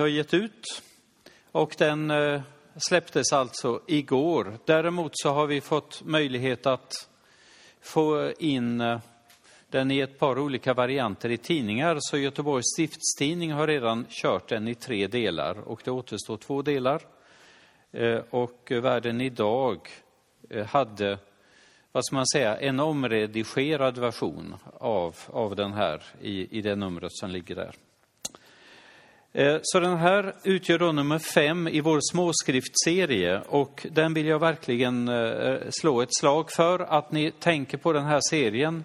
har gett ut och den eh, släpptes alltså igår. Däremot så har vi fått möjlighet att få in eh, den i ett par olika varianter i tidningar. Så Göteborgs stiftstidning har redan kört den i tre delar och det återstår två delar. Eh, och Världen idag hade, vad ska man säga, en omredigerad version av, av den här i, i det numret som ligger där. Eh, så den här utgör då nummer fem i vår småskriftserie och den vill jag verkligen eh, eh, slå ett slag för att ni tänker på den här serien.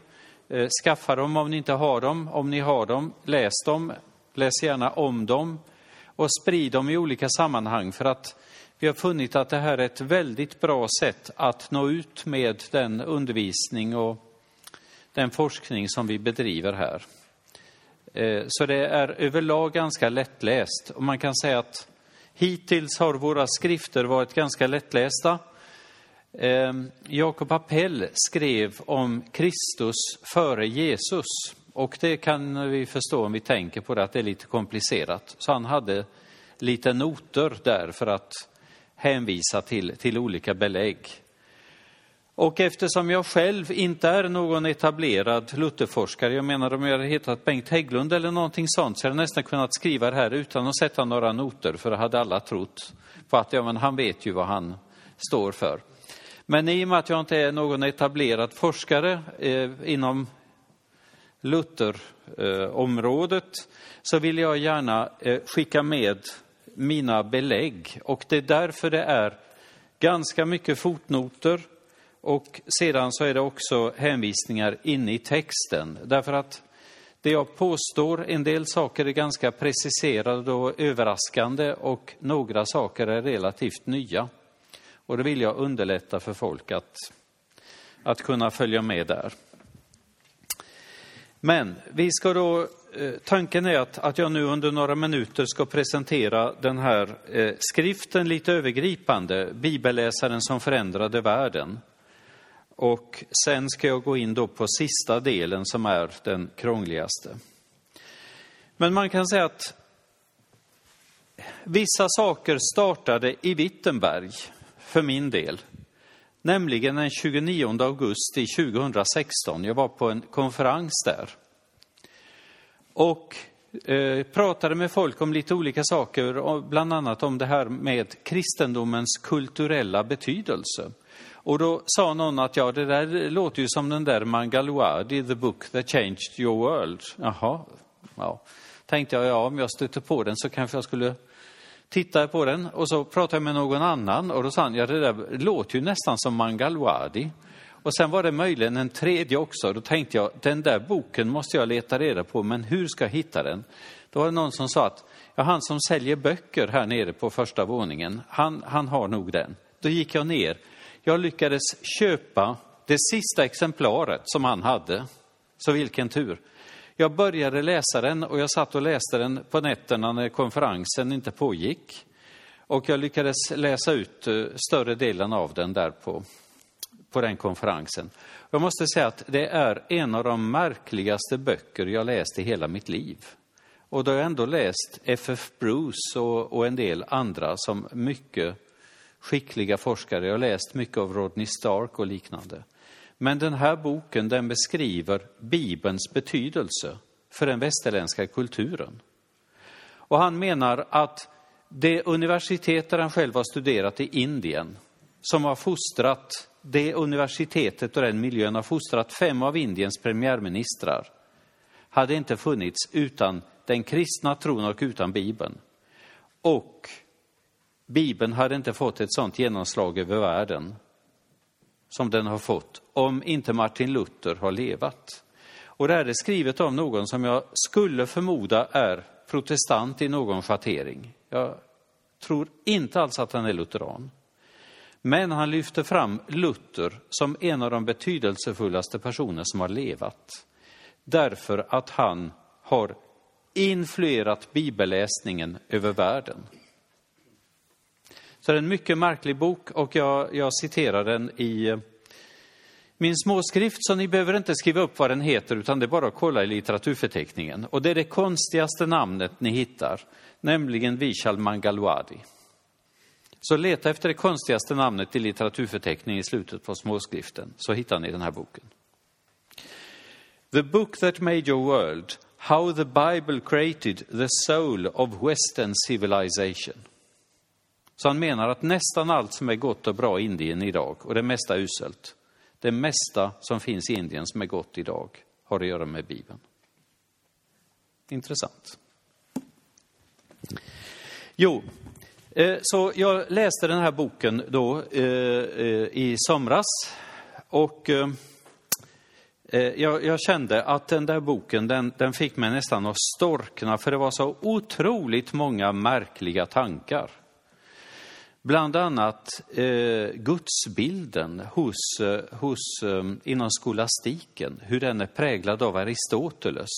Skaffa dem om ni inte har dem. Om ni har dem, läs dem. Läs gärna om dem och sprid dem i olika sammanhang för att vi har funnit att det här är ett väldigt bra sätt att nå ut med den undervisning och den forskning som vi bedriver här. Eh, så det är överlag ganska lättläst. Och man kan säga att hittills har våra skrifter varit ganska lättlästa. Ehm, Jakob Appell skrev om Kristus före Jesus. Och det kan vi förstå om vi tänker på det, att det är lite komplicerat. Så han hade lite noter där för att hänvisa till, till olika belägg. Och eftersom jag själv inte är någon etablerad Lutherforskare, jag menar om jag hade hetat Bengt Hägglund eller någonting sånt, så hade jag nästan kunnat skriva det här utan att sätta några noter, för det hade alla trott på att ja, men han vet ju vad han står för. Men i och med att jag inte är någon etablerad forskare eh, inom Lutherområdet eh, så vill jag gärna eh, skicka med mina belägg. Och det är därför det är ganska mycket fotnoter, och sedan så är det också hänvisningar inne i texten, därför att det jag påstår, en del saker är ganska preciserade och överraskande och några saker är relativt nya. Och det vill jag underlätta för folk att, att kunna följa med där. Men vi ska då, eh, tanken är att, att jag nu under några minuter ska presentera den här eh, skriften lite övergripande, Bibelläsaren som förändrade världen. Och sen ska jag gå in då på sista delen som är den krångligaste. Men man kan säga att vissa saker startade i Wittenberg för min del. Nämligen den 29 augusti 2016. Jag var på en konferens där. Och eh, pratade med folk om lite olika saker, bland annat om det här med kristendomens kulturella betydelse. Och då sa någon att ja, det där låter ju som den där Mangaluadi, the book that changed your world. Jaha, ja. Tänkte jag, ja, om jag stöter på den så kanske jag skulle titta på den. Och så pratade jag med någon annan och då sa han, ja, det där låter ju nästan som Mangaluadi. Och sen var det möjligen en tredje också. Då tänkte jag, den där boken måste jag leta reda på, men hur ska jag hitta den? Då var det någon som sa att, ja, han som säljer böcker här nere på första våningen, han, han har nog den. Då gick jag ner jag lyckades köpa det sista exemplaret som han hade. Så vilken tur. Jag började läsa den och jag satt och läste den på nätterna när konferensen inte pågick. Och jag lyckades läsa ut eh, större delen av den där på, på den konferensen. Jag måste säga att det är en av de märkligaste böcker jag läst i hela mitt liv. Och då har jag ändå läst F.F. Bruce och, och en del andra som mycket skickliga forskare. Jag har läst mycket av Rodney Stark och liknande. Men den här boken den beskriver Bibelns betydelse för den västerländska kulturen. Och han menar att det universitet där han själv har studerat i Indien, som har fostrat, det universitetet och den miljön har fostrat fem av Indiens premiärministrar, hade inte funnits utan den kristna tron och utan Bibeln. Och Bibeln hade inte fått ett sådant genomslag över världen som den har fått om inte Martin Luther har levat. Och det här är skrivet av någon som jag skulle förmoda är protestant i någon schattering. Jag tror inte alls att han är lutheran. Men han lyfter fram Luther som en av de betydelsefullaste personer som har levat. Därför att han har influerat bibelläsningen över världen. Så det är en mycket märklig bok och jag, jag citerar den i eh, min småskrift, så ni behöver inte skriva upp vad den heter, utan det är bara att kolla i litteraturförteckningen. Och det är det konstigaste namnet ni hittar, nämligen Vishal Mangalwadi. Så leta efter det konstigaste namnet i litteraturförteckningen i slutet på småskriften, så hittar ni den här boken. The book that made your world, how the Bible created the soul of western civilization. Så han menar att nästan allt som är gott och bra i Indien idag, och det mesta uselt, det mesta som finns i Indien som är gott idag har att göra med Bibeln. Intressant. Jo, eh, så jag läste den här boken då eh, eh, i somras och jag, jag, kände att den där boken, den, den fick mig nästan att storkna för det var så otroligt många märkliga tankar. Bland annat eh, gudsbilden hos, eh, hos, eh, inom skolastiken, hur den är präglad av Aristoteles.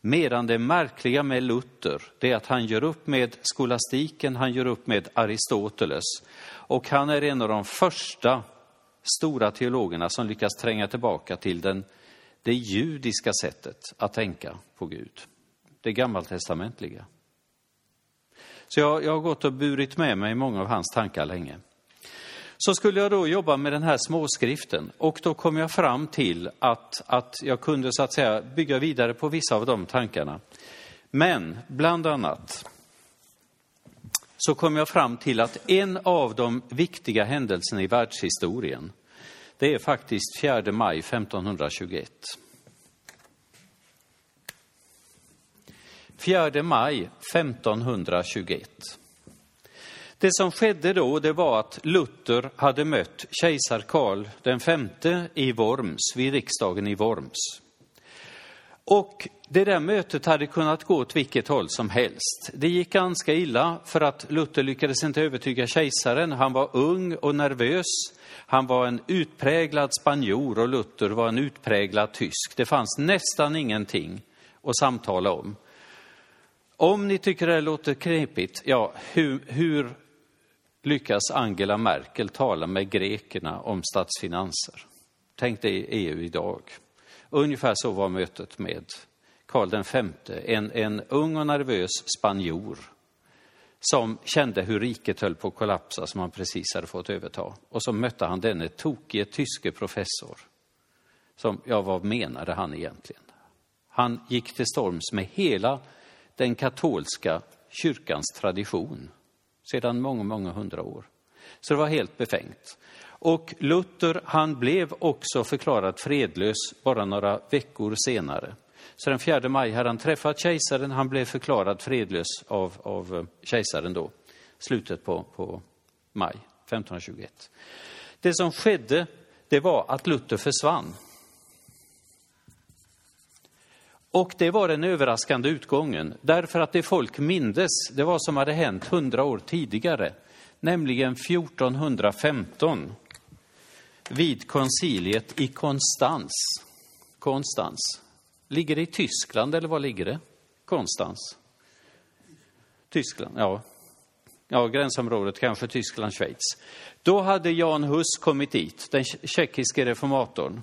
Medan det märkliga med Luther, det är att han gör upp med skolastiken, han gör upp med Aristoteles. Och han är en av de första stora teologerna som lyckas tränga tillbaka till den, det judiska sättet att tänka på Gud, det gammaltestamentliga. Så jag, jag har gått och burit med mig många av hans tankar länge. Så skulle jag då jobba med den här småskriften och då kom jag fram till att, att jag kunde så att säga bygga vidare på vissa av de tankarna. Men bland annat så kom jag fram till att en av de viktiga händelserna i världshistorien, det är faktiskt 4 maj 1521. 4 maj 1521. Det som skedde då det var att Luther hade mött kejsar Karl V i Worms, vid riksdagen i Worms. Och det där mötet hade kunnat gå åt vilket håll som helst. Det gick ganska illa för att Luther lyckades inte övertyga kejsaren. Han var ung och nervös. Han var en utpräglad spanjor och Luther var en utpräglad tysk. Det fanns nästan ingenting att samtala om. Om ni tycker det låter knepigt, ja, hur, hur lyckas Angela Merkel tala med grekerna om statsfinanser? Tänk dig EU idag. Ungefär så var mötet med Karl V, en, en ung och nervös spanjor som kände hur riket höll på att kollapsa som han precis hade fått överta. Och så mötte han denne tokige tyske professor. Som, ja, vad menade han egentligen? Han gick till storms med hela den katolska kyrkans tradition sedan många, många hundra år. Så det var helt befängt. Och Luther, han blev också förklarad fredlös bara några veckor senare. Så den 4 maj hade han träffat kejsaren, han blev förklarad fredlös av, av eh, kejsaren då, slutet på, på maj 1521. Det som skedde, det var att Luther försvann. Och det var den överraskande utgången, därför att det folk mindes, det var som hade hänt hundra år tidigare, nämligen 1415 vid konciliet i Konstans. Konstans. Ligger det i Tyskland eller var ligger det? Konstans. Tyskland, ja. Ja, gränsområdet kanske Tyskland, Schweiz. Då hade Jan Hus kommit dit, den tjeckiske reformatorn,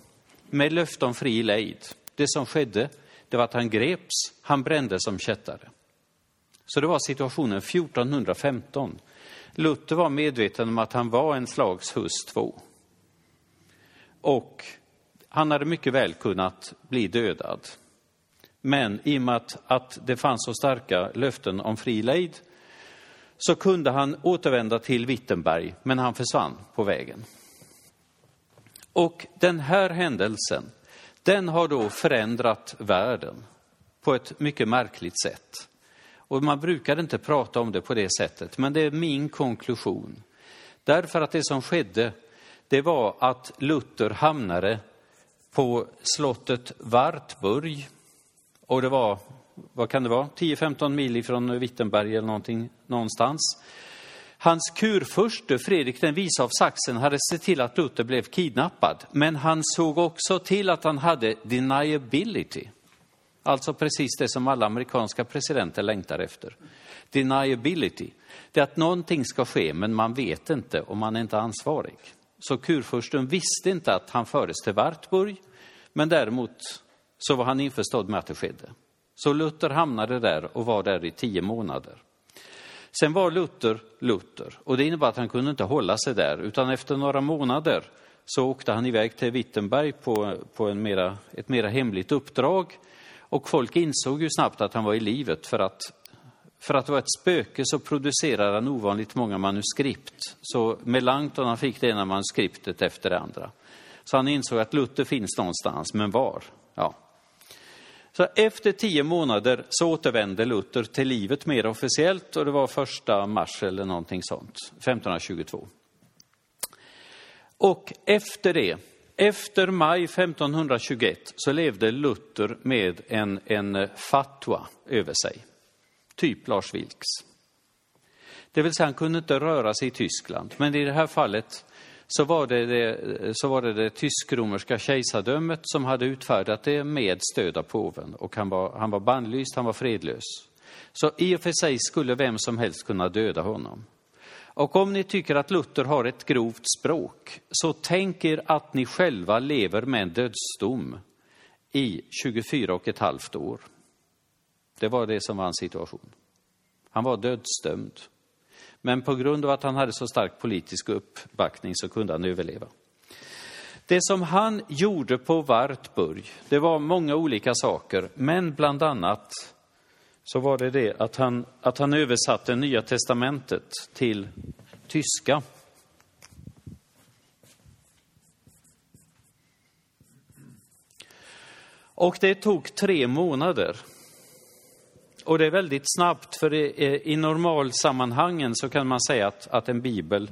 med löfte om fri lejd. Det som skedde, det var att han greps, han brändes som kättare. Så det var situationen 1415. Luther var medveten om att han var en slags hus två. Och han hade mycket väl kunnat bli dödad. Men i och med att, att det fanns så starka löften om fri lejd så kunde han återvända till Wittenberg, men han försvann på vägen. Och den här händelsen, den har då förändrat världen på ett mycket märkligt sätt. Och man brukar inte prata om det på det sättet, men det är min konklusion. Därför att det som skedde, det var att Luther hamnade på slottet Wartburg. Och det var, vad kan det vara, 10-15 mil ifrån Wittenberg eller någonting, någonstans. Hans kurfurste, Fredrik den vise av Sachsen, hade sett till att Luther blev kidnappad. Men han såg också till att han hade deniability. Alltså precis det som alla amerikanska presidenter längtar efter. Deniability. Det är att någonting ska ske, men man vet inte och man är inte ansvarig. Så kurfursten visste inte att han fördes till Wartburg, men däremot så var han införstådd med att det skedde. Så Luther hamnade där och var där i tio månader. Sen var Luther Luther och det innebar att han kunde inte hålla sig där, utan efter några månader så åkte han iväg till Wittenberg på, på en mera, ett mera hemligt uppdrag. Och folk insåg ju snabbt att han var i livet för att för att vara ett spöke så producerade han ovanligt många manuskript. Så Melanchthon han fick det ena manuskriptet efter det andra. Så han insåg att Luther finns någonstans, men var? Ja. Så efter tio månader så återvände Luther till livet mer officiellt och det var första mars eller någonting sånt, 1522. Och efter det, efter maj 1521, så levde Luther med en, en fatwa över sig typ Lars Vilks. Det vill säga, han kunde inte röra sig i Tyskland, men i det här fallet så var det det, så var det, det tysk-romerska kejsardömet som hade utfärdat det med stöd av påven och han var, han var bannlyst, han var fredlös. Så i och för sig skulle vem som helst kunna döda honom. Och om ni tycker att Luther har ett grovt språk, så tänk er att ni själva lever med en dödsdom i 24 och ett halvt år. Det var det som var hans situation. Han var dödsdömd. Men på grund av att han hade så stark politisk uppbackning så kunde han överleva. Det som han gjorde på Wartburg, det var många olika saker, men bland annat så var det det att han, att han översatte Nya testamentet till tyska. Och det tog tre månader. Och det är väldigt snabbt, för i, i normalsammanhangen så kan man säga att, att en bibel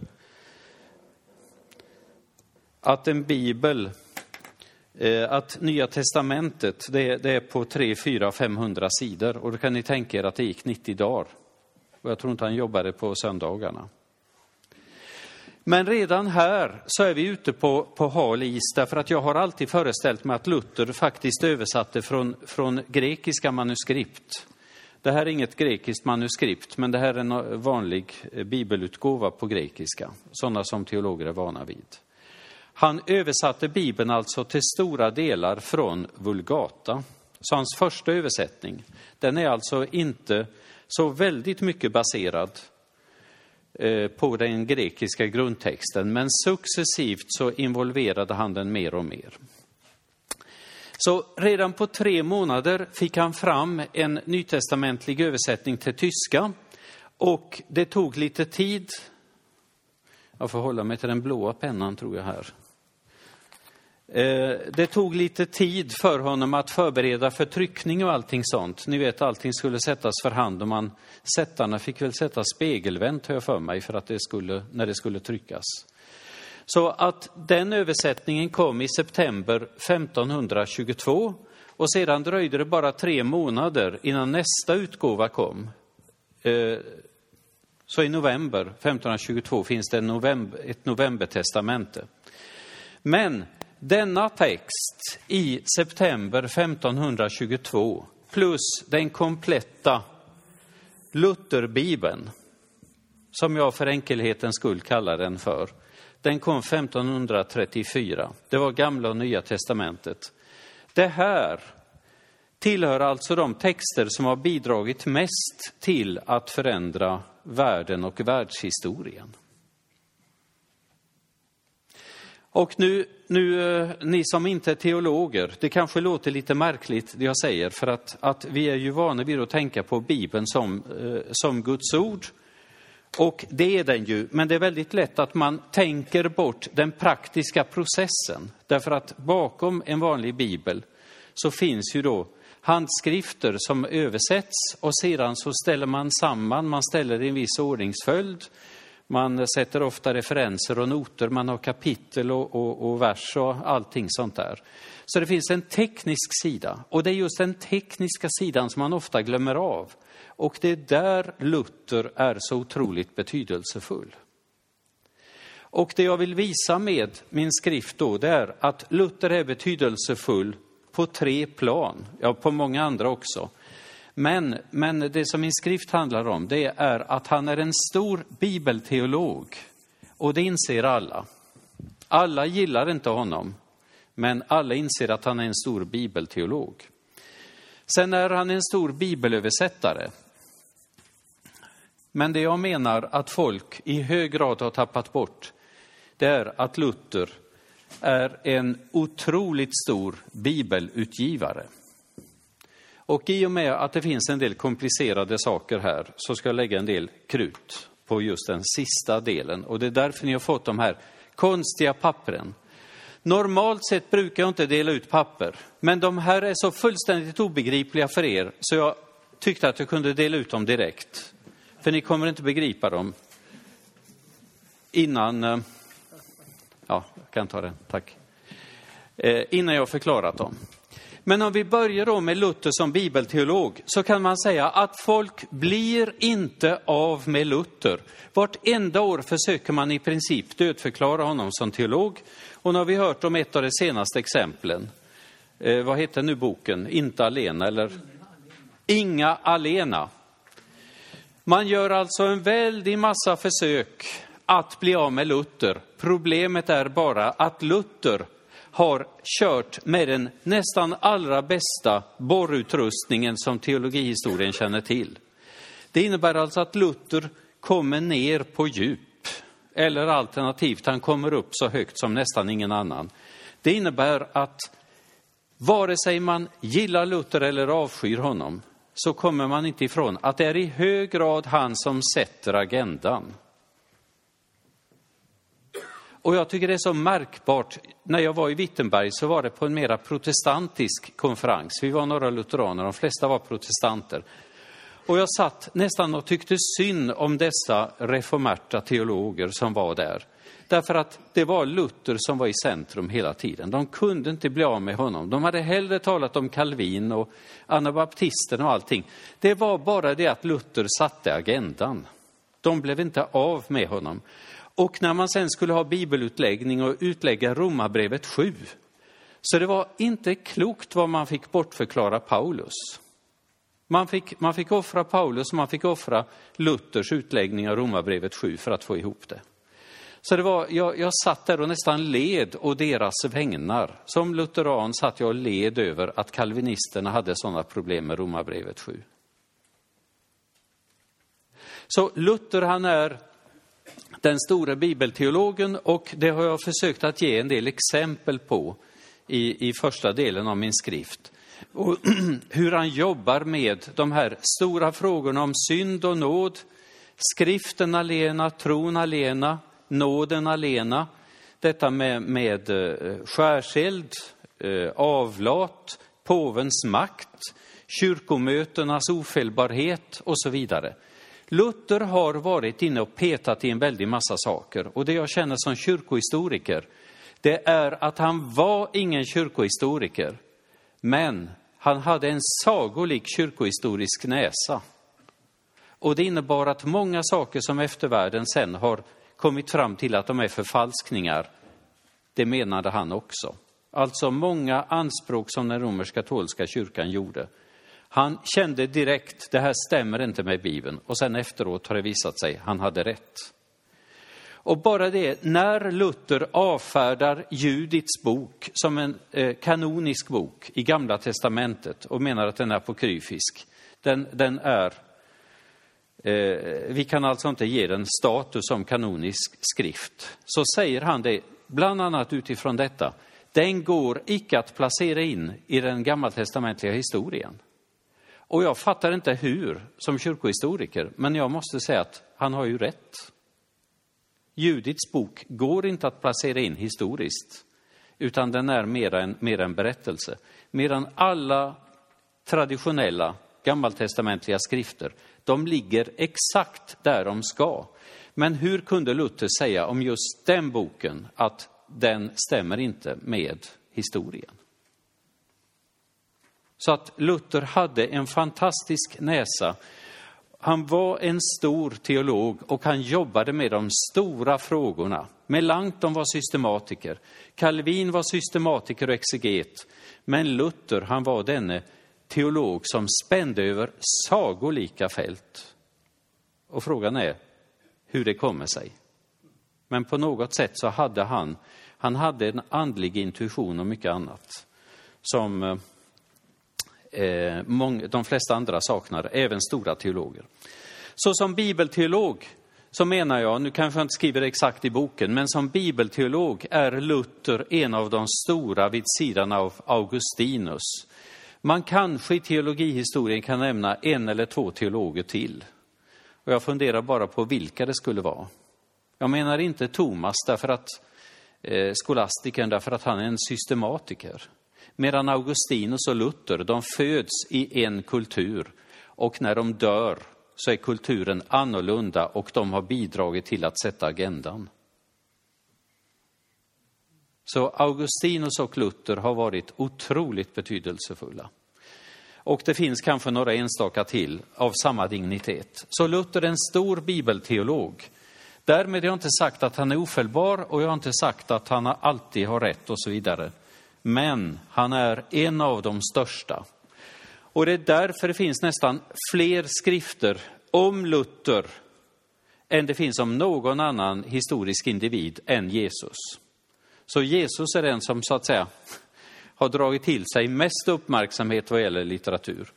att en bibel, eh, att Nya testamentet, det, det är på 3, 4, 500 sidor. Och då kan ni tänka er att det gick 90 dagar. Och jag tror inte han jobbade på söndagarna. Men redan här så är vi ute på, på hal is, därför att jag har alltid föreställt mig att Luther faktiskt översatte från, från grekiska manuskript. Det här är inget grekiskt manuskript, men det här är en vanlig eh, bibelutgåva på grekiska, sådana som teologer är vana vid. Han översatte Bibeln alltså till stora delar från Vulgata. Så hans första översättning, den är alltså inte så väldigt mycket baserad eh, på den grekiska grundtexten, men successivt så involverade han den mer och mer. Så redan på tre månader fick han fram en nytestamentlig översättning till tyska. Och det tog lite tid. Jag får hålla mig till den blåa pennan tror jag här. Eh, det tog lite tid för honom att förbereda för tryckning och allting sånt. Ni vet, allting skulle sättas för hand och man, sättarna fick väl sätta spegelvänt, har jag för mig, för att det skulle, när det skulle tryckas. Så att den översättningen kom i september 1522 och sedan dröjde det bara tre månader innan nästa utgåva kom. Eh, så i november 1522 finns det november, ett novembertestamente. Men denna text i september 1522 plus den kompletta Lutherbibeln, som jag för enkelhetens skull kallar den för, den kom 1534. Det var gamla och nya testamentet. Det här tillhör alltså de texter som har bidragit mest till att förändra världen och världshistorien. Och nu, nu, eh, ni som inte är teologer, det kanske låter lite märkligt det jag säger, för att, att vi är ju vana vid att tänka på Bibeln som, eh, som Guds ord och det är den ju, men det är väldigt lätt att man tänker bort den praktiska processen. Därför att bakom en vanlig bibel så finns ju då handskrifter som översätts och sedan så ställer man samman, man ställer i en viss ordningsföljd. Man sätter ofta referenser och noter, man har kapitel och, och, och vers och allting sånt där. Så det finns en teknisk sida och det är just den tekniska sidan som man ofta glömmer av. Och det är där Luther är så otroligt betydelsefull. Och det jag vill visa med min skrift då, det är att Luther är betydelsefull på tre plan, ja på många andra också. Men, men det som min skrift handlar om, det är att han är en stor bibelteolog. Och det inser alla. Alla gillar inte honom, men alla inser att han är en stor bibelteolog. Sen är han en stor bibelöversättare. Men det jag menar att folk i hög grad har tappat bort, det är att Luther är en otroligt stor bibelutgivare. Och i och med att det finns en del komplicerade saker här så ska jag lägga en del krut på just den sista delen. Och det är därför ni har fått de här konstiga pappren. Normalt sett brukar jag inte dela ut papper, men de här är så fullständigt obegripliga för er så jag tyckte att jag kunde dela ut dem direkt. För ni kommer inte begripa dem innan... Eh, ja, jag kan ta den, tack. Eh, innan jag förklarat dem. Men om vi börjar då med Luther som bibelteolog så kan man säga att folk blir inte av med Luther. Vartenda år försöker man i princip dödförklara honom som teolog. Och nu har vi hört om ett av de senaste exemplen. Eh, vad heter nu boken? Inte alena eller? Inga alena. Man gör alltså en väldig massa försök att bli av med Luther. Problemet är bara att Luther har kört med den nästan allra bästa borrutrustningen som teologihistorien känner till. Det innebär alltså att Luther kommer ner på djup, eller alternativt han kommer upp så högt som nästan ingen annan. Det innebär att vare sig man gillar Luther eller avskyr honom så kommer man inte ifrån att det är i hög grad han som sätter agendan. Och jag tycker det är så märkbart. När jag var i Wittenberg så var det på en mera protestantisk konferens. Vi var några lutheraner, de flesta var protestanter. Och jag satt nästan och tyckte synd om dessa reformerta teologer som var där. Därför att det var Luther som var i centrum hela tiden. De kunde inte bli av med honom. De hade hellre talat om Calvin och anabaptisterna och allting. Det var bara det att Luther satte agendan. De blev inte av med honom. Och när man sen skulle ha bibelutläggning och utlägga Romarbrevet 7, så det var inte klokt vad man fick bortförklara Paulus. Man fick, man fick offra Paulus och man fick offra Luthers utläggning av Romarbrevet 7 för att få ihop det. Så det var, jag, jag satt där och nästan led å deras vägnar. Som lutheran satt jag och led över att kalvinisterna hade sådana problem med Romarbrevet 7. Så Luther han är den store bibelteologen och det har jag försökt att ge en del exempel på i, i första delen av min skrift. Och hur han jobbar med de här stora frågorna om synd och nåd, skriften alena, tron alena, nåden alena, detta med, med eh, skärseld, eh, avlat, påvens makt, kyrkomötenas ofelbarhet och så vidare. Luther har varit inne och petat i en väldig massa saker och det jag känner som kyrkohistoriker, det är att han var ingen kyrkohistoriker, men han hade en sagolik kyrkohistorisk näsa. Och det innebar att många saker som eftervärlden sen har kommit fram till att de är förfalskningar, det menade han också. Alltså många anspråk som den romersk-katolska kyrkan gjorde han kände direkt, det här stämmer inte med Bibeln. Och sen efteråt har det visat sig, han hade rätt. Och bara det, när Luther avfärdar Judits bok som en eh, kanonisk bok i Gamla Testamentet och menar att den är apokryfisk, den, den är Eh, vi kan alltså inte ge den status som kanonisk skrift. Så säger han det, bland annat utifrån detta, den går icke att placera in i den gammaltestamentliga historien. Och jag fattar inte hur som kyrkohistoriker, men jag måste säga att han har ju rätt. Judits bok går inte att placera in historiskt, utan den är mer en, mer en berättelse. Medan alla traditionella gammaltestamentliga skrifter, de ligger exakt där de ska. Men hur kunde Luther säga om just den boken att den stämmer inte med historien? Så att Luther hade en fantastisk näsa. Han var en stor teolog och han jobbade med de stora frågorna. Melanchthon var systematiker, Calvin var systematiker och exeget. Men Luther, han var denne teolog som spände över sagolika fält. Och frågan är hur det kommer sig. Men på något sätt så hade han Han hade en andlig intuition och mycket annat som eh, många, de flesta andra saknar, även stora teologer. Så som bibelteolog så menar jag, nu kanske jag inte skriver det exakt i boken, men som bibelteolog är Luther en av de stora vid sidan av Augustinus. Man kanske i teologihistorien kan nämna en eller två teologer till. Och jag funderar bara på vilka det skulle vara. Jag menar inte Thomas därför att eh, skolastikern därför att han är en systematiker. Medan Augustinus och Luther, de föds i en kultur och när de dör så är kulturen annorlunda och de har bidragit till att sätta agendan. Så Augustinus och Luther har varit otroligt betydelsefulla. Och det finns kanske några enstaka till av samma dignitet. Så Luther är en stor bibelteolog. Därmed har jag inte sagt att han är ofelbar och jag har inte sagt att han alltid har rätt och så vidare. Men han är en av de största. Och det är därför det finns nästan fler skrifter om Luther än det finns om någon annan historisk individ än Jesus. Så Jesus är den som så att säga har dragit till sig mest uppmärksamhet vad gäller litteratur.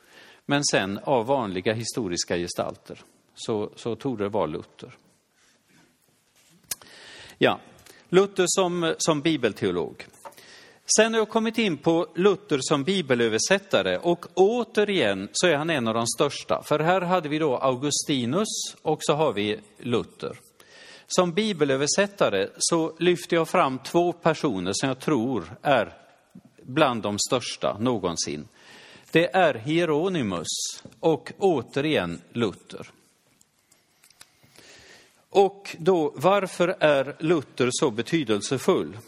Men sen av vanliga historiska gestalter så, så tog det vara Luther. Ja, Luther som, som bibelteolog. Sen har jag kommit in på Luther som bibelöversättare och återigen så är han en av de största. För här hade vi då Augustinus och så har vi Luther. Som bibelöversättare så lyfter jag fram två personer som jag tror är bland de största någonsin. Det är Hieronymus och återigen Luther. Och då, varför är Luther så betydelsefull?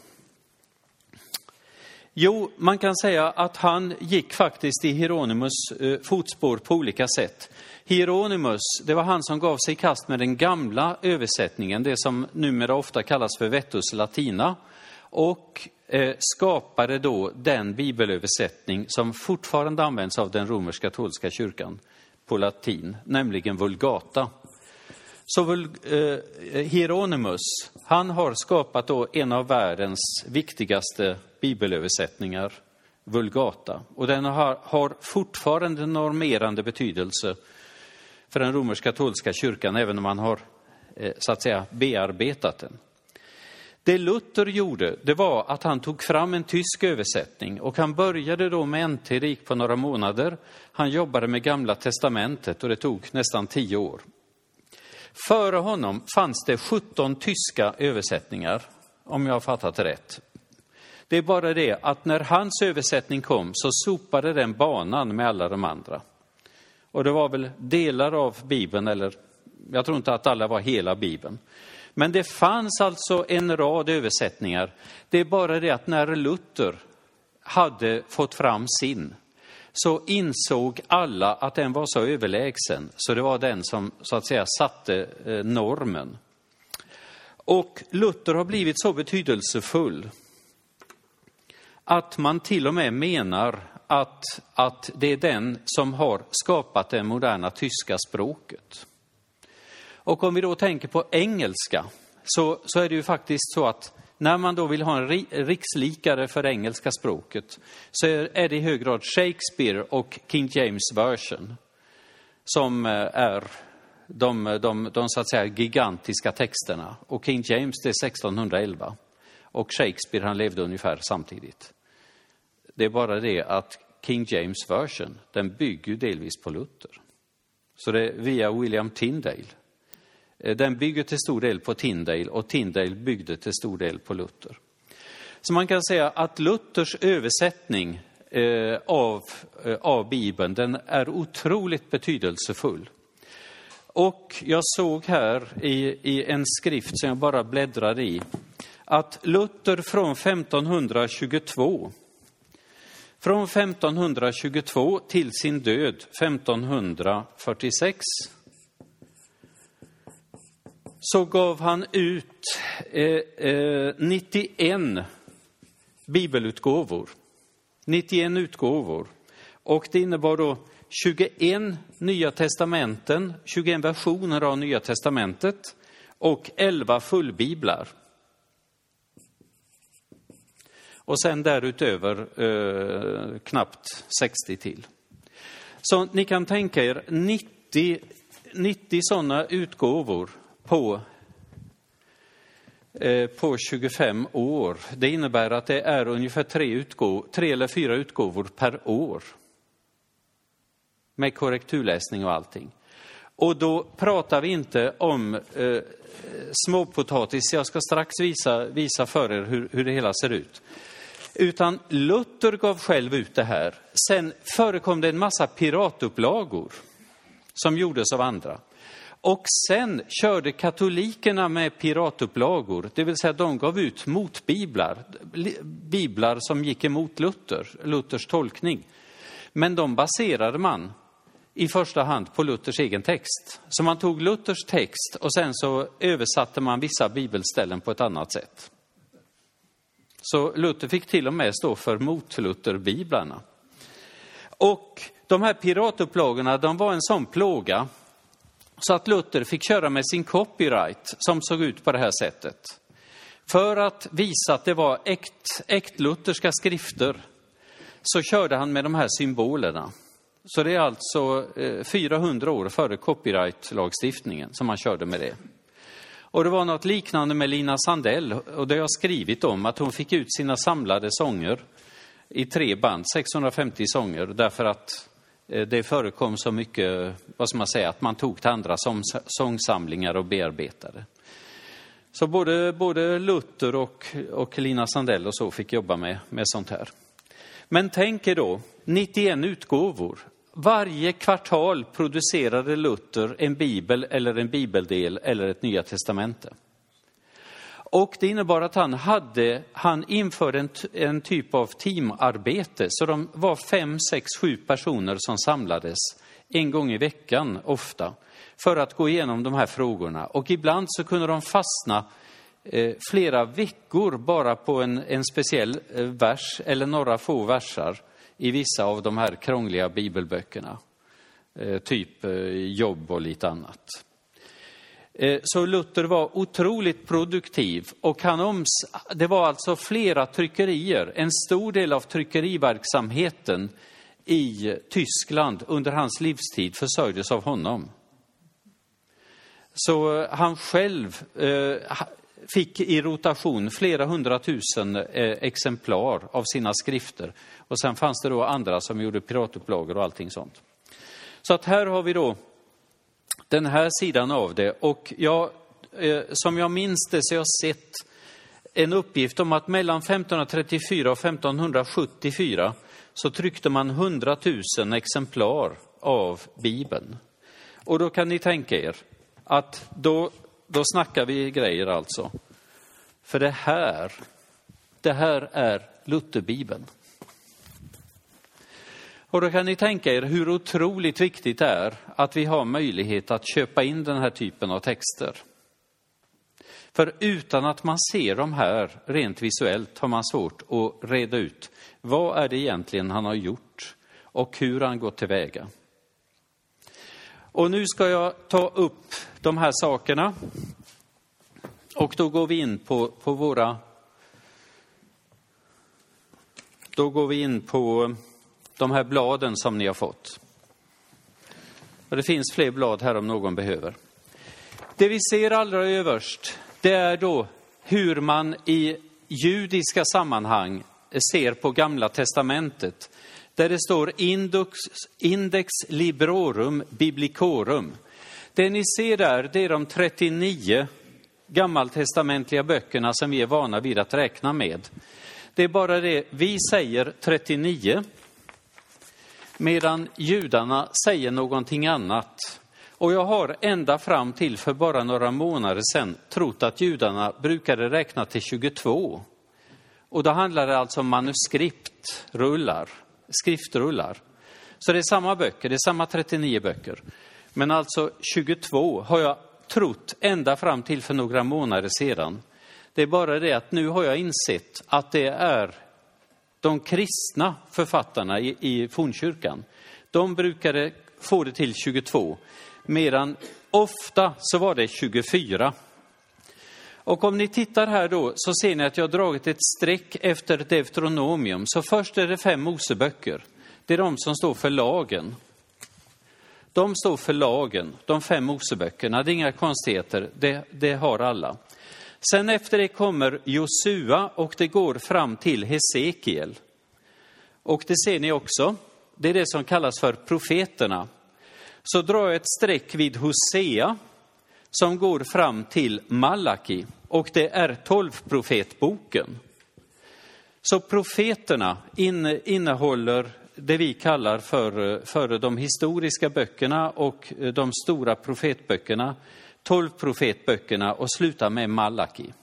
Jo, man kan säga att han gick faktiskt i Hieronymus eh, fotspår på olika sätt. Hieronymus, det var han som gav sig i kast med den gamla översättningen, det som numera ofta kallas för Vettus Latina, och eh, skapade då den bibelöversättning som fortfarande används av den romersk-katolska kyrkan på latin, nämligen Vulgata. Så eh, Hieronymus, han har skapat då en av världens viktigaste bibelöversättningar, Vulgata. Och den har, har fortfarande normerande betydelse för den romersk-katolska kyrkan, även om man har eh, så att säga bearbetat den. Det Luther gjorde, det var att han tog fram en tysk översättning och han började då med NT Rik på några månader. Han jobbade med Gamla Testamentet och det tog nästan tio år. Före honom fanns det 17 tyska översättningar, om jag har fattat det rätt. Det är bara det att när hans översättning kom så sopade den banan med alla de andra. Och det var väl delar av Bibeln, eller jag tror inte att alla var hela Bibeln. Men det fanns alltså en rad översättningar. Det är bara det att när Luther hade fått fram sin, så insåg alla att den var så överlägsen, så det var den som så att säga satte eh, normen. Och Luther har blivit så betydelsefull att man till och med menar att, att det är den som har skapat det moderna tyska språket. Och om vi då tänker på engelska så, så är det ju faktiskt så att när man då vill ha en rikslikare för engelska språket så är det i hög grad Shakespeare och King James version som eh, är de, de, de så att säga gigantiska texterna. Och King James det är 1611 och Shakespeare han levde ungefär samtidigt. Det är bara det att King James version, den bygger delvis på Luther. Så det är via William Tyndale eh, den bygger till stor del på Tyndale och Tyndale byggde till stor del på Luther. Så man kan säga att Luthers översättning eh, av, eh, av Bibeln, den är otroligt betydelsefull. Och jag såg här i, i en skrift som jag bara bläddrade i, att Luther från 1522 från 1522 till sin död 1546 så gav han ut eh, eh, 91 bibelutgåvor. 91 utgåvor. Och det innebar då 21 nya testamenten, 21 versioner av Nya testamentet och 11 fullbiblar. Och sen därutöver eh, knappt 60 till. Så ni kan tänka er 90, 90 sådana utgåvor på, eh, på 25 år. Det innebär att det är ungefär tre, utgåv, tre eller fyra utgåvor per år. Med korrekturläsning och allting. Och då pratar vi inte om eh, småpotatis, jag ska strax visa, visa för er hur, hur det hela ser ut. Utan Luther gav själv ut det här. Sen förekom det en massa piratupplagor som gjordes av andra. Och sen körde katolikerna med piratupplagor, det vill säga de gav ut motbiblar, biblar som gick emot Luther, Luthers tolkning. Men de baserade man i första hand på Luthers egen text. Så man tog Luthers text och sen så översatte man vissa bibelställen på ett annat sätt. Så Luther fick till och med stå för mot-Lutherbiblarna. Och de här piratupplagorna, de var en sån plåga så att Luther fick köra med sin copyright som såg ut på det här sättet. För att visa att det var äkt, äkt-lutherska skrifter så körde han med de här symbolerna. Så det är alltså eh, 400 år före copyrightlagstiftningen som han körde med det. Och det var något liknande med Lina Sandell, och det har jag skrivit om, att hon fick ut sina samlade sånger i tre band, 650 sånger, därför att eh, det förekom så mycket, vad ska man säga, att man tog till andra sångsamlingar och bearbetade. Så både, både Luther och, och Lina Sandell och så fick jobba med, med sånt här. Men tänk er då, 91 utgåvor. Varje kvartal producerade Luther en bibel eller en bibeldel eller ett nya testamente. Och det innebar att han, hade, han införde en, en typ av teamarbete, så de var fem, sex, sju personer som samlades en gång i veckan ofta för att gå igenom de här frågorna. Och ibland så kunde de fastna eh, flera veckor bara på en, en speciell eh, vers eller några få versar i vissa av de här krångliga bibelböckerna. Eh, typ eh, jobb och lite annat. Eh, så Luther var otroligt produktiv och han oms det var alltså flera tryckerier, en stor del av tryckeriverksamheten i Tyskland under hans livstid försörjdes av honom. Så han själv fick i rotation flera hundratusen eh, exemplar av sina skrifter och sen fanns det då andra som gjorde piratupplagor och allting sånt. Så att här har vi då den här sidan av det. Och jag, eh, som jag minns det så har jag sett en uppgift om att mellan 1534 och 1574 så tryckte man 100 000 exemplar av Bibeln. Och då kan ni tänka er att då, då snackar vi grejer alltså. För det här, det här är Lutherbibeln. Och då kan ni tänka er hur otroligt viktigt det är att vi har möjlighet att köpa in den här typen av texter. För utan att man ser de här rent visuellt har man svårt att reda ut vad är det egentligen han har gjort och hur han gått tillväga. Och nu ska jag ta upp de här sakerna. Och då går vi in på, på våra... Då går vi in på de här bladen som ni har fått. Och det finns fler blad här om någon behöver. Det vi ser allra överst, det är då hur man i judiska sammanhang ser på Gamla testamentet. Där det står index, index librorum biblicorum. Det ni ser där, det är de 39 gammaltestamentliga böckerna som vi är vana vid att räkna med. Det är bara det, vi säger 39 medan judarna säger någonting annat. Och jag har ända fram till för bara några månader sedan trott att judarna brukade räkna till 22. Och då handlar det alltså om manuskriptrullar, skriftrullar. Så det är samma böcker, det är samma 39 böcker. Men alltså 22 har jag trott ända fram till för några månader sedan. Det är bara det att nu har jag insett att det är de kristna författarna i, i fornkyrkan, de brukade få det till 22, medan ofta så var det 24. Och om ni tittar här då så ser ni att jag har dragit ett streck efter Deuteronomium. Så först är det fem Moseböcker. Det är de som står för lagen. De står för lagen, de fem Moseböckerna. Det är inga konstigheter, det, det har alla. Sen efter det kommer Josua och det går fram till Hesekiel. Och det ser ni också, det är det som kallas för profeterna. Så drar jag ett streck vid Hosea som går fram till Malaki och det är tolvprofetboken. Så profeterna innehåller det vi kallar för, för de historiska böckerna och de stora profetböckerna, tolv profetböckerna och slutar med Malaki.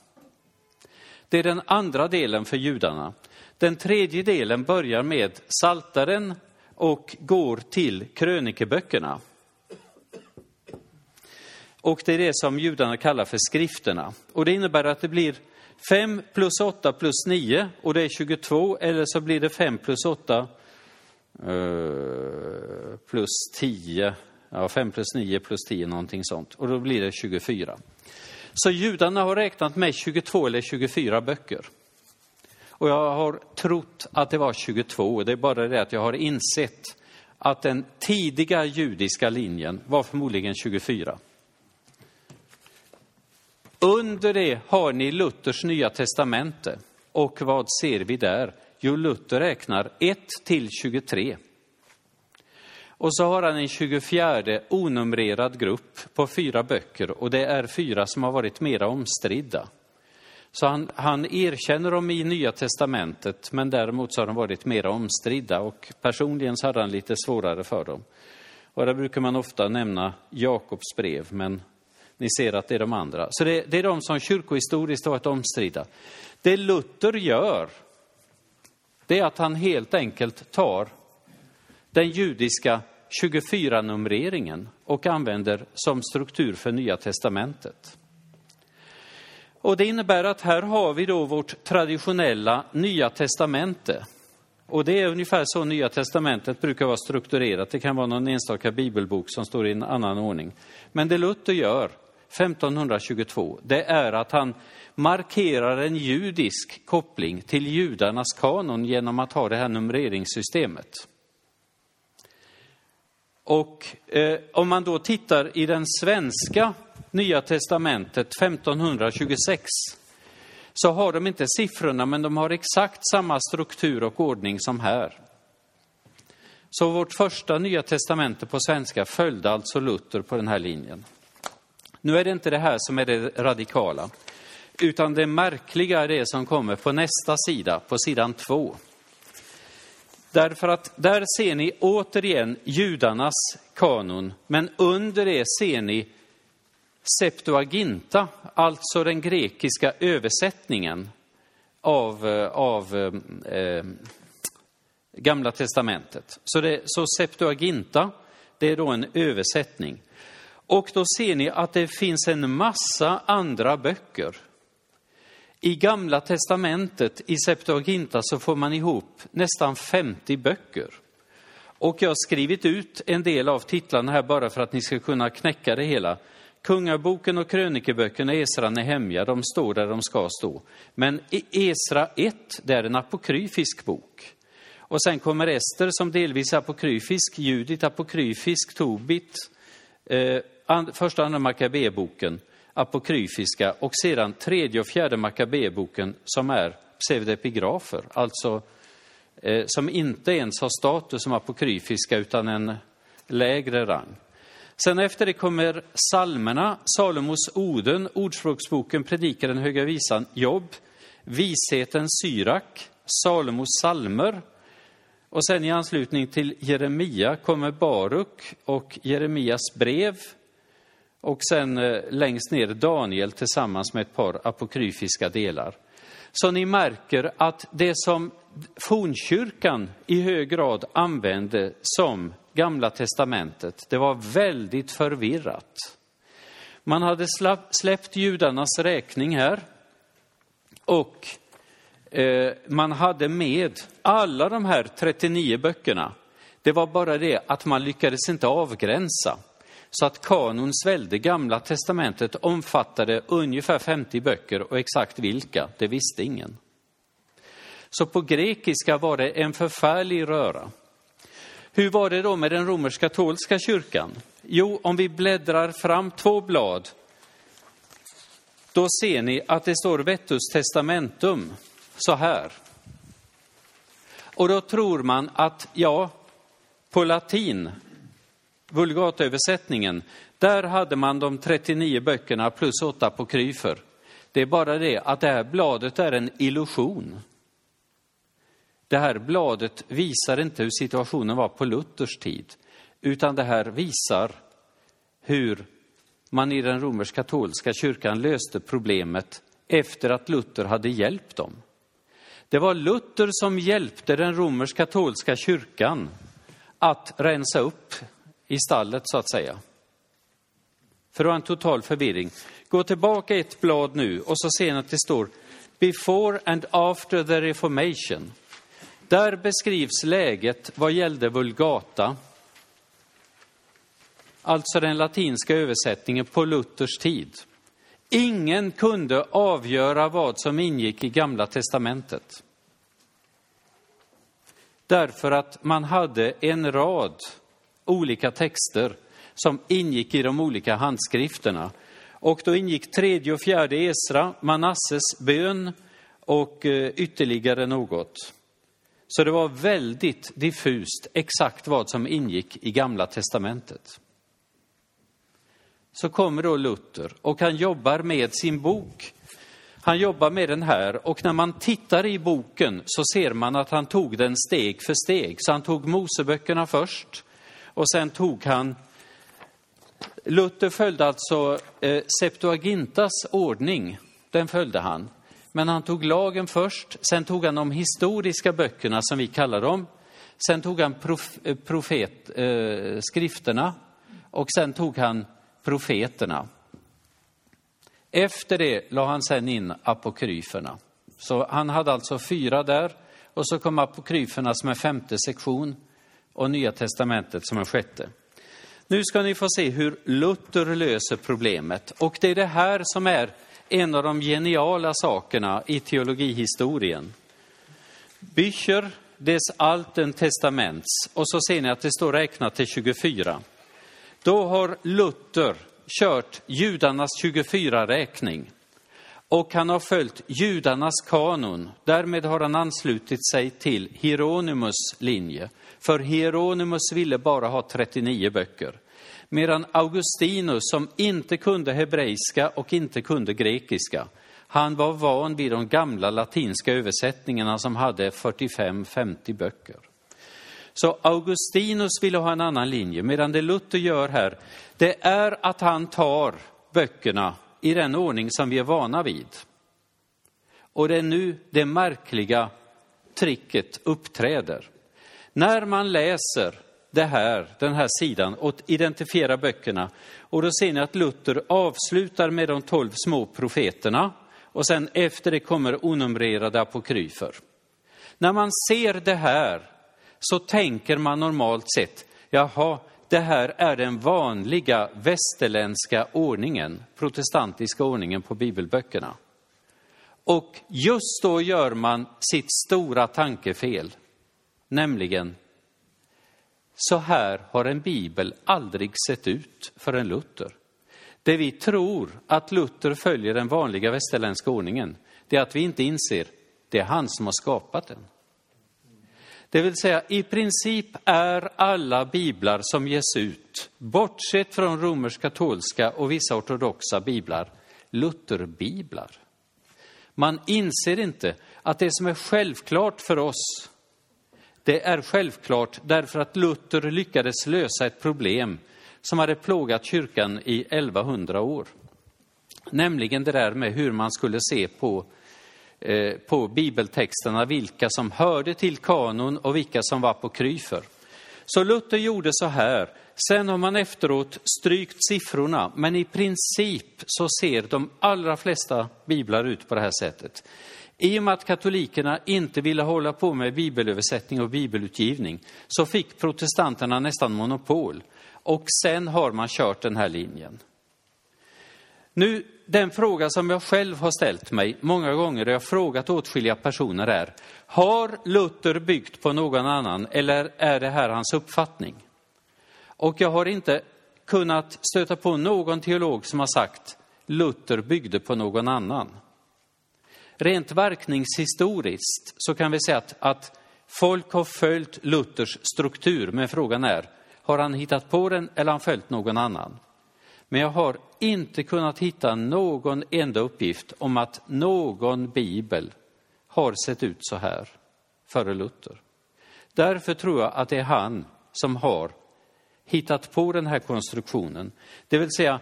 Det är den andra delen för judarna. Den tredje delen börjar med Saltaren och går till krönikeböckerna. Och det är det som judarna kallar för skrifterna. Och det innebär att det blir 5 plus 8 plus 9 och det är 22 eller så blir det 5 plus 8 eh, plus 10. Ja, 5 plus 9 plus 10 någonting sånt. Och då blir det 24. Så judarna har räknat med 22 eller 24 böcker. Och jag har trott att det var 22. Det är bara det att jag har insett att den tidiga judiska linjen var förmodligen 24. Under det har ni Luthers Nya Testamente. Och vad ser vi där? Jo, Luther räknar 1 till 23. Och så har han en 24 onumrerad grupp på fyra böcker och det är fyra som har varit mera omstridda. Så han, han erkänner dem i Nya Testamentet, men däremot så har de varit mera omstridda och personligen så hade han lite svårare för dem. Och där brukar man ofta nämna Jakobs brev, men ni ser att det är de andra. Så det, det är de som kyrkohistoriskt har varit omstridda. Det Luther gör, det är att han helt enkelt tar den judiska 24-numreringen och använder som struktur för Nya Testamentet. Och det innebär att här har vi då vårt traditionella Nya Testamente. Och det är ungefär så Nya Testamentet brukar vara strukturerat. Det kan vara någon enstaka bibelbok som står i en annan ordning. Men det Luther gör 1522, det är att han markerar en judisk koppling till judarnas kanon genom att ha det här numreringssystemet. Och eh, om man då tittar i den svenska Nya testamentet 1526 så har de inte siffrorna, men de har exakt samma struktur och ordning som här. Så vårt första Nya Testamentet på svenska följde alltså Luther på den här linjen. Nu är det inte det här som är det radikala, utan det märkliga är det som kommer på nästa sida, på sidan två. Därför att där ser ni återigen judarnas kanon, men under det ser ni Septuaginta, alltså den grekiska översättningen av, av eh, Gamla testamentet. Så, det, så Septuaginta, det är då en översättning. Och då ser ni att det finns en massa andra böcker. I Gamla testamentet, i Septuaginta, så får man ihop nästan 50 böcker. Och jag har skrivit ut en del av titlarna här bara för att ni ska kunna knäcka det hela. Kungaboken och krönikeböckerna, Esra, Nehemja, de står där de ska stå. Men Esra 1, det är en apokryfisk bok. Och sen kommer Ester som delvis är apokryfisk, Judit apokryfisk, Tobit, eh, första och andra Makabeboken apokryfiska och sedan tredje och fjärde Makabeboken som är pseudepigrafer, alltså eh, som inte ens har status som apokryfiska utan en lägre rang. Sen efter det kommer salmerna, Salomos Oden, Ordspråksboken, Predikaren, Höga Visan, Jobb, Visheten, Syrak, Salomos salmer. Och sen i anslutning till Jeremia kommer Baruk och Jeremias brev. Och sen eh, längst ner Daniel tillsammans med ett par apokryfiska delar. Så ni märker att det som fornkyrkan i hög grad använde som Gamla testamentet, det var väldigt förvirrat. Man hade släppt judarnas räkning här och eh, man hade med alla de här 39 böckerna. Det var bara det att man lyckades inte avgränsa så att kanon svällde. Gamla testamentet omfattade ungefär 50 böcker och exakt vilka, det visste ingen. Så på grekiska var det en förfärlig röra. Hur var det då med den romersk-katolska kyrkan? Jo, om vi bläddrar fram två blad, då ser ni att det står Vettus testamentum så här. Och då tror man att, ja, på latin, vulgatöversättningen, där hade man de 39 böckerna plus åtta kryfer. Det är bara det att det här bladet är en illusion. Det här bladet visar inte hur situationen var på Luthers tid, utan det här visar hur man i den romersk-katolska kyrkan löste problemet efter att Luther hade hjälpt dem. Det var Luther som hjälpte den romersk-katolska kyrkan att rensa upp i stallet så att säga. För det var en total förvirring. Gå tillbaka ett blad nu och så ser ni att det står Before and after the reformation. Där beskrivs läget vad gällde Vulgata, alltså den latinska översättningen på Luthers tid. Ingen kunde avgöra vad som ingick i Gamla testamentet. Därför att man hade en rad olika texter som ingick i de olika handskrifterna. Och då ingick tredje och fjärde Esra, Manasses bön och eh, ytterligare något. Så det var väldigt diffust exakt vad som ingick i Gamla testamentet. Så kommer då Luther och han jobbar med sin bok. Han jobbar med den här och när man tittar i boken så ser man att han tog den steg för steg. Så han tog Moseböckerna först och sen tog han Luther följde alltså eh, Septuagintas ordning, den följde han. Men han tog lagen först, sen tog han de historiska böckerna som vi kallar dem. Sen tog han prof, eh, profet, eh, skrifterna och sen tog han profeterna. Efter det la han sen in apokryferna. Så han hade alltså fyra där och så kom apokryferna som en femte sektion och Nya testamentet som en sjätte. Nu ska ni få se hur Luther löser problemet och det är det här som är en av de geniala sakerna i teologihistorien. Bücher des Alten Testaments och så ser ni att det står räknat till 24. Då har Luther kört judarnas 24-räkning och han har följt judarnas kanon. Därmed har han anslutit sig till Hieronymus linje. För Hieronymus ville bara ha 39 böcker. Medan Augustinus, som inte kunde hebreiska och inte kunde grekiska, han var van vid de gamla latinska översättningarna som hade 45-50 böcker. Så Augustinus ville ha en annan linje, medan det Luther gör här, det är att han tar böckerna i den ordning som vi är vana vid. Och det är nu det märkliga tricket uppträder. När man läser det här, den här sidan och identifierar böckerna, och då ser ni att Luther avslutar med de tolv små profeterna och sen efter det kommer onumrerade apokryfer. När man ser det här så tänker man normalt sett, jaha, det här är den vanliga västerländska ordningen, protestantiska ordningen på bibelböckerna. Och just då gör man sitt stora tankefel, nämligen så här har en bibel aldrig sett ut för en Luther. Det vi tror att Luther följer den vanliga västerländska ordningen, det är att vi inte inser det är han som har skapat den. Det vill säga, i princip är alla biblar som ges ut, bortsett från romersk-katolska och vissa ortodoxa biblar, Lutherbiblar. Man inser inte att det som är självklart för oss, det är självklart därför att Luther lyckades lösa ett problem som hade plågat kyrkan i 1100 år. Nämligen det där med hur man skulle se på Eh, Eh, på bibeltexterna vilka som hörde till kanon och vilka som var på kryfer. Så Luther gjorde så här. Sen har man efteråt strykt siffrorna, men i princip så ser de allra flesta biblar ut på det här sättet. I och med att katolikerna inte ville hålla på med bibelöversättning och bibelutgivning så fick protestanterna nästan monopol. och sen har man kört den här linjen. Nu, den fråga som jag själv har ställt mig många gånger och jag har frågat åtskilliga personer är, har Luther byggt på någon annan eller är det här hans uppfattning? Och jag har inte kunnat stöta på någon teolog som har sagt Luther byggde på någon annan. Rent verkningshistoriskt så kan vi säga att, att folk har följt Luthers struktur, men frågan är, har han hittat på den eller har han följt någon annan? Men jag har inte kunnat hitta någon enda uppgift om att någon bibel har sett ut så här före Luther. Därför tror jag att det är han som har hittat på den här konstruktionen. Det vill säga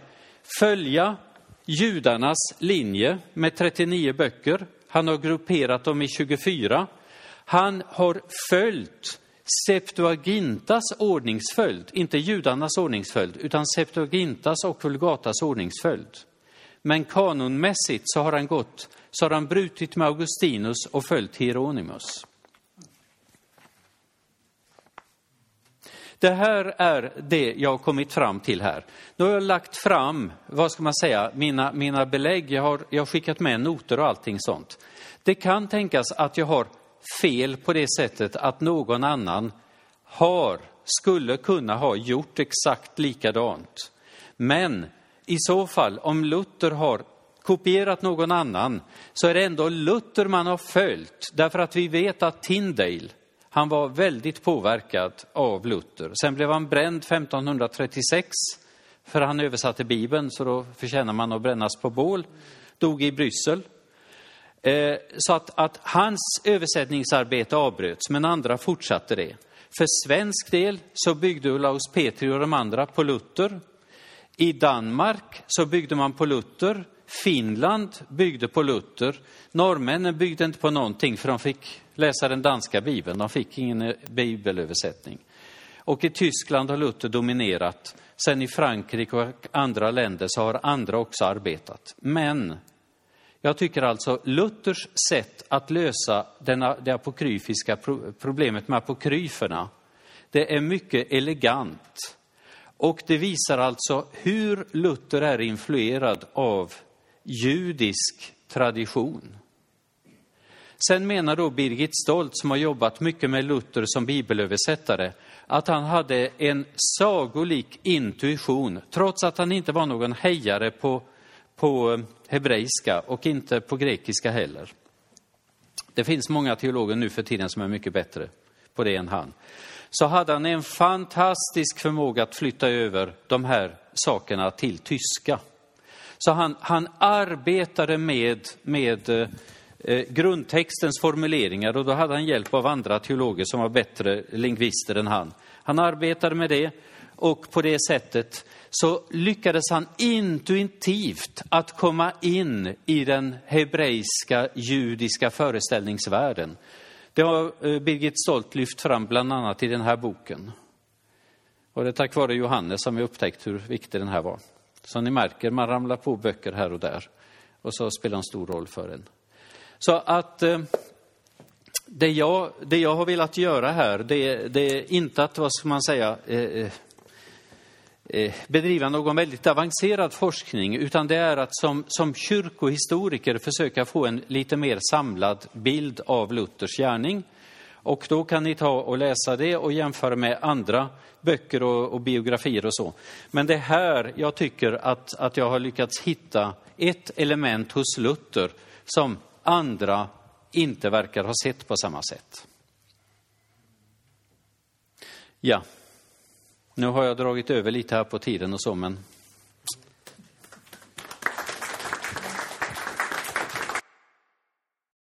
följa judarnas linje med 39 böcker. Han har grupperat dem i 24. Han har följt Septuagintas ordningsföljd, inte judarnas ordningsföljd, utan Septuagintas och Vulgatas ordningsföljd. Men kanonmässigt så har han gått, så har han brutit med Augustinus och följt Hieronymus. Det här är det jag har kommit fram till här. Nu har jag lagt fram, vad ska man säga, mina, mina belägg. Jag har, jag har skickat med noter och allting sånt. Det kan tänkas att jag har fel på det sättet att någon annan har, skulle kunna ha gjort exakt likadant. Men i så fall, om Luther har kopierat någon annan, så är det ändå Luther man har följt. Därför att vi vet att Tyndale, han var väldigt påverkad av Luther. Sen blev han bränd 1536, för han översatte Bibeln, så då förtjänar man att brännas på bål. Dog i Bryssel. Eh, så att, att hans översättningsarbete avbröts, men andra fortsatte det. För svensk del så byggde Olaus Petri och de andra på Luther. I Danmark så byggde man på Luther. Finland byggde på Luther. Norrmännen byggde inte på någonting för de fick läsa den danska bibeln. De fick ingen eh, bibelöversättning. Och i Tyskland har Luther dominerat. Sen i Frankrike och andra länder så har andra också arbetat. Men jag tycker alltså Luthers sätt att lösa denna, det apokryfiska problemet med apokryferna, det är mycket elegant. Och det visar alltså hur Luther är influerad av judisk tradition. Sen menar då Birgit Stolt, som har jobbat mycket med Luther som bibelöversättare, att han hade en sagolik intuition, trots att han inte var någon hejare på på hebreiska och inte på grekiska heller. Det finns många teologer nu för tiden som är mycket bättre på det än han. Så hade han en fantastisk förmåga att flytta över de här sakerna till tyska. Så han, han arbetade med, med eh, eh grundtextens formuleringar och då hade han hjälp av andra teologer som var bättre lingvister än han. Han arbetade med det och på det sättet så lyckades han intuitivt att komma in i den hebreiska judiska föreställningsvärlden. Det har eh, Birgit Stolt lyft fram bland annat i den här boken. Och det är tack vare Johannes som vi upptäckt hur viktig den här var. Så ni märker, man ramlar på böcker här och där och så spelar en stor roll för en. Så att eh, det jag, det jag har velat göra här, det, det är inte att, vad ska man säga, Eh, eh Eh, bedriva någon väldigt avancerad forskning, utan det är att som, som kyrkohistoriker försöka få en lite mer samlad bild av Luthers gärning. Och då kan ni ta och läsa det och jämföra med andra böcker och, och biografier och så. Men det är här jag tycker att, att jag har lyckats hitta ett element hos Luther som andra inte verkar ha sett på samma sätt. Ja. Nu har jag dragit över lite här på tiden och så, men